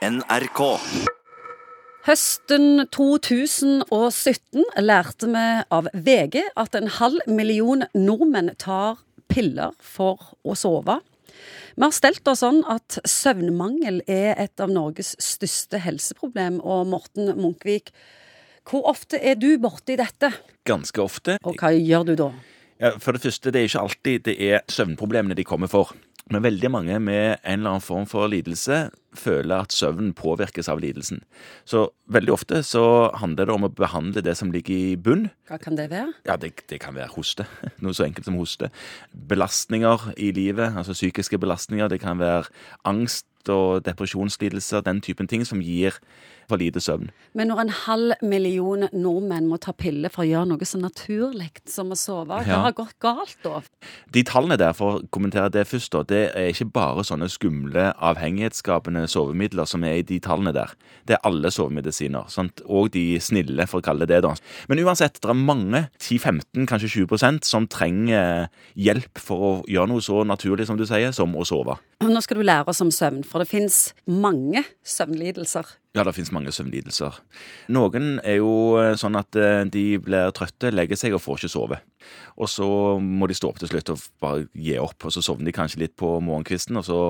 NRK. Høsten 2017 lærte vi av VG at en halv million nordmenn tar piller for å sove. Vi har stelt oss sånn at søvnmangel er et av Norges største helseproblem. Og Morten Munkvik, hvor ofte er du borti dette, Ganske ofte. og hva gjør du da? Ja, for det første, det er ikke alltid det er søvnproblemene de kommer for. Men veldig mange med en eller annen form for lidelse føler at søvnen påvirkes av lidelsen. Så veldig ofte så handler det om å behandle det som ligger i bunn. Hva kan det være? Ja, det, det kan være hoste. Noe så enkelt som hoste. Belastninger i livet, altså psykiske belastninger. Det kan være angst og depresjonslidelser, den typen ting som gir for lite søvn. Men når en halv million nordmenn må ta piller for å gjøre noe så naturlig som å sove, hva Ja. har gått galt da? De tallene der, for å kommentere det først, da, det er ikke bare sånne skumle avhengighetsskapende sovemidler som er i de tallene der. Det er alle sovemedisiner, sant? og de snille, for å kalle det det. Men uansett, det er mange, 10-15, kanskje 20% som trenger hjelp for å gjøre noe så naturlig som du sier, som å sove. Nå skal du lære oss om søvn, for det fins mange søvnlidelser. Ja, det finnes mange søvnlidelser. Noen er jo eh, sånn at eh, de blir trøtte, legger seg og får ikke sove. Og så må de stå opp til slutt og bare gi opp, og så sovner de kanskje litt på morgenkvisten, og så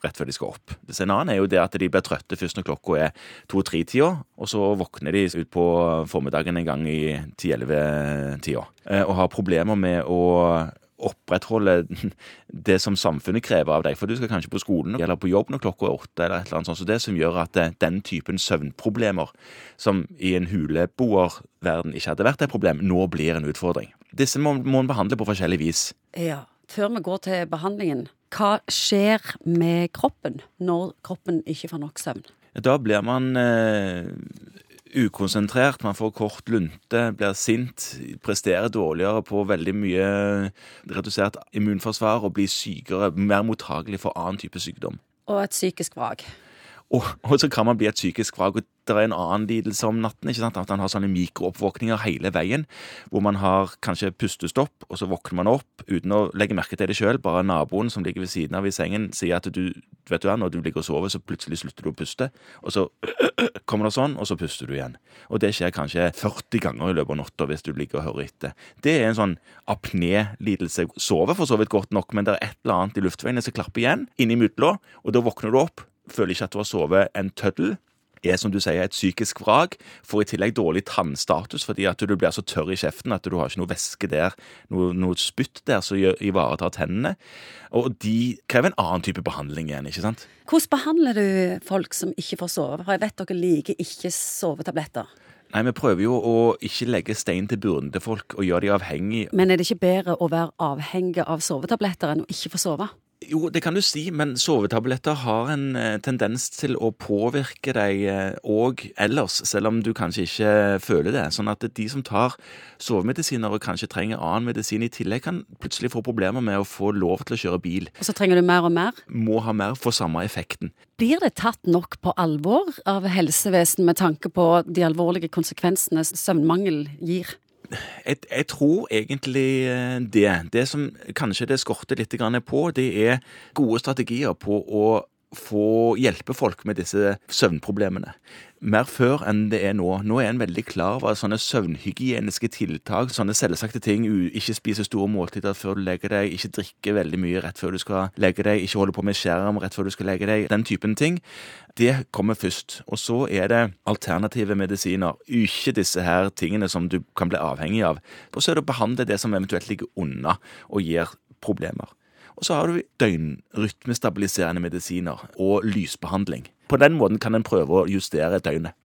rett før de skal opp. Så En annen er jo det at de blir trøtte først når klokka er to-tre-tida, og så våkner de utpå formiddagen en gang i ti-elleve-tida. eh, Og har problemer med å opprettholde det som samfunnet krever av deg. For du skal kanskje på skolen eller på jobb når klokka er åtte, eller et eller annet sånt. Så det som gjør at eh, den typen søvnproblemer, som i en huleboerverden ikke hadde vært et problem, nå blir en utfordring. Disse må må en behandle på forskjellig vis. Ja. Før vi går til behandlingen, hva skjer med kroppen når kroppen ikke får nok søvn? Da blir man eh, ukonsentrert, man får kort lunte, blir sint, presterer dårligere på veldig mye redusert immunforsvar og blir sykere, mer mottagelig for annen type sykdom. Og et psykisk vrak. Og, og så kan man bli et psykisk vrak. og Det er en annen lidelse om natten. ikke sant? At man har sånne mikrooppvåkninger hele veien. Hvor man har kanskje pustestopp, og så våkner man opp uten å legge merke til det sjøl. Bare naboen som ligger ved siden av i sengen, sier at du vet du hva, når du ligger og sover, så plutselig slutter du å puste. Og så kommer det sånn, og så puster du igjen. Og det skjer kanskje 40 ganger i løpet av natta hvis du ligger og hører etter. Det er en sånn apné-lidelse. Sover for så vidt godt nok, men det er et eller annet i luftveiene som klapper igjen inni mudla, og da våkner du opp føler ikke at du har sovet en tøddel, er som du sier et psykisk vrak, får i tillegg dårlig tannstatus fordi at du blir så tørr i kjeften at du har ikke noe væske der, noe, noe spytt der som ivaretar tennene. Og de krever en annen type behandling igjen, ikke sant? Hvordan behandler du folk som ikke får sove? For jeg vet dere liker ikke sovetabletter. Nei, vi prøver jo å ikke legge stein til byrden til folk og gjøre de avhengig. Men er det ikke bedre å være avhengig av sovetabletter enn å ikke få sove? Jo, det kan du si, men sovetabletter har en eh, tendens til å påvirke deg òg ellers, selv om du kanskje ikke føler det. Sånn at de som tar sovemedisiner og kanskje trenger annen medisin i tillegg, kan plutselig få problemer med å få lov til å kjøre bil. Og så trenger du mer og mer. Må ha mer for samme effekten. Blir det tatt nok på alvor av helsevesenet med tanke på de alvorlige konsekvensene søvnmangel gir? Jeg, jeg tror egentlig eh, det. Det som kanskje det skorter litt på, det er gode strategier på å få hjelpe folk med disse søvnproblemene. Mer før enn det er nå. Nå er en veldig klar over sånne søvnhygieniske tiltak, sånne selvsagte ting. Ikke spise store måltider før du legger deg, ikke drikke veldig mye rett før du skal legge deg, ikke holde på med skjerm rett før du skal legge deg. Den typen ting. Det kommer først. Og så er det alternative medisiner. Ikke disse her tingene som du kan bli avhengig av. Og så er det å behandle det som eventuelt ligger unna og gir problemer. Og så har du døgnrytmestabiliserende medisiner og lysbehandling. På den måten kan en prøve å justere døgnet.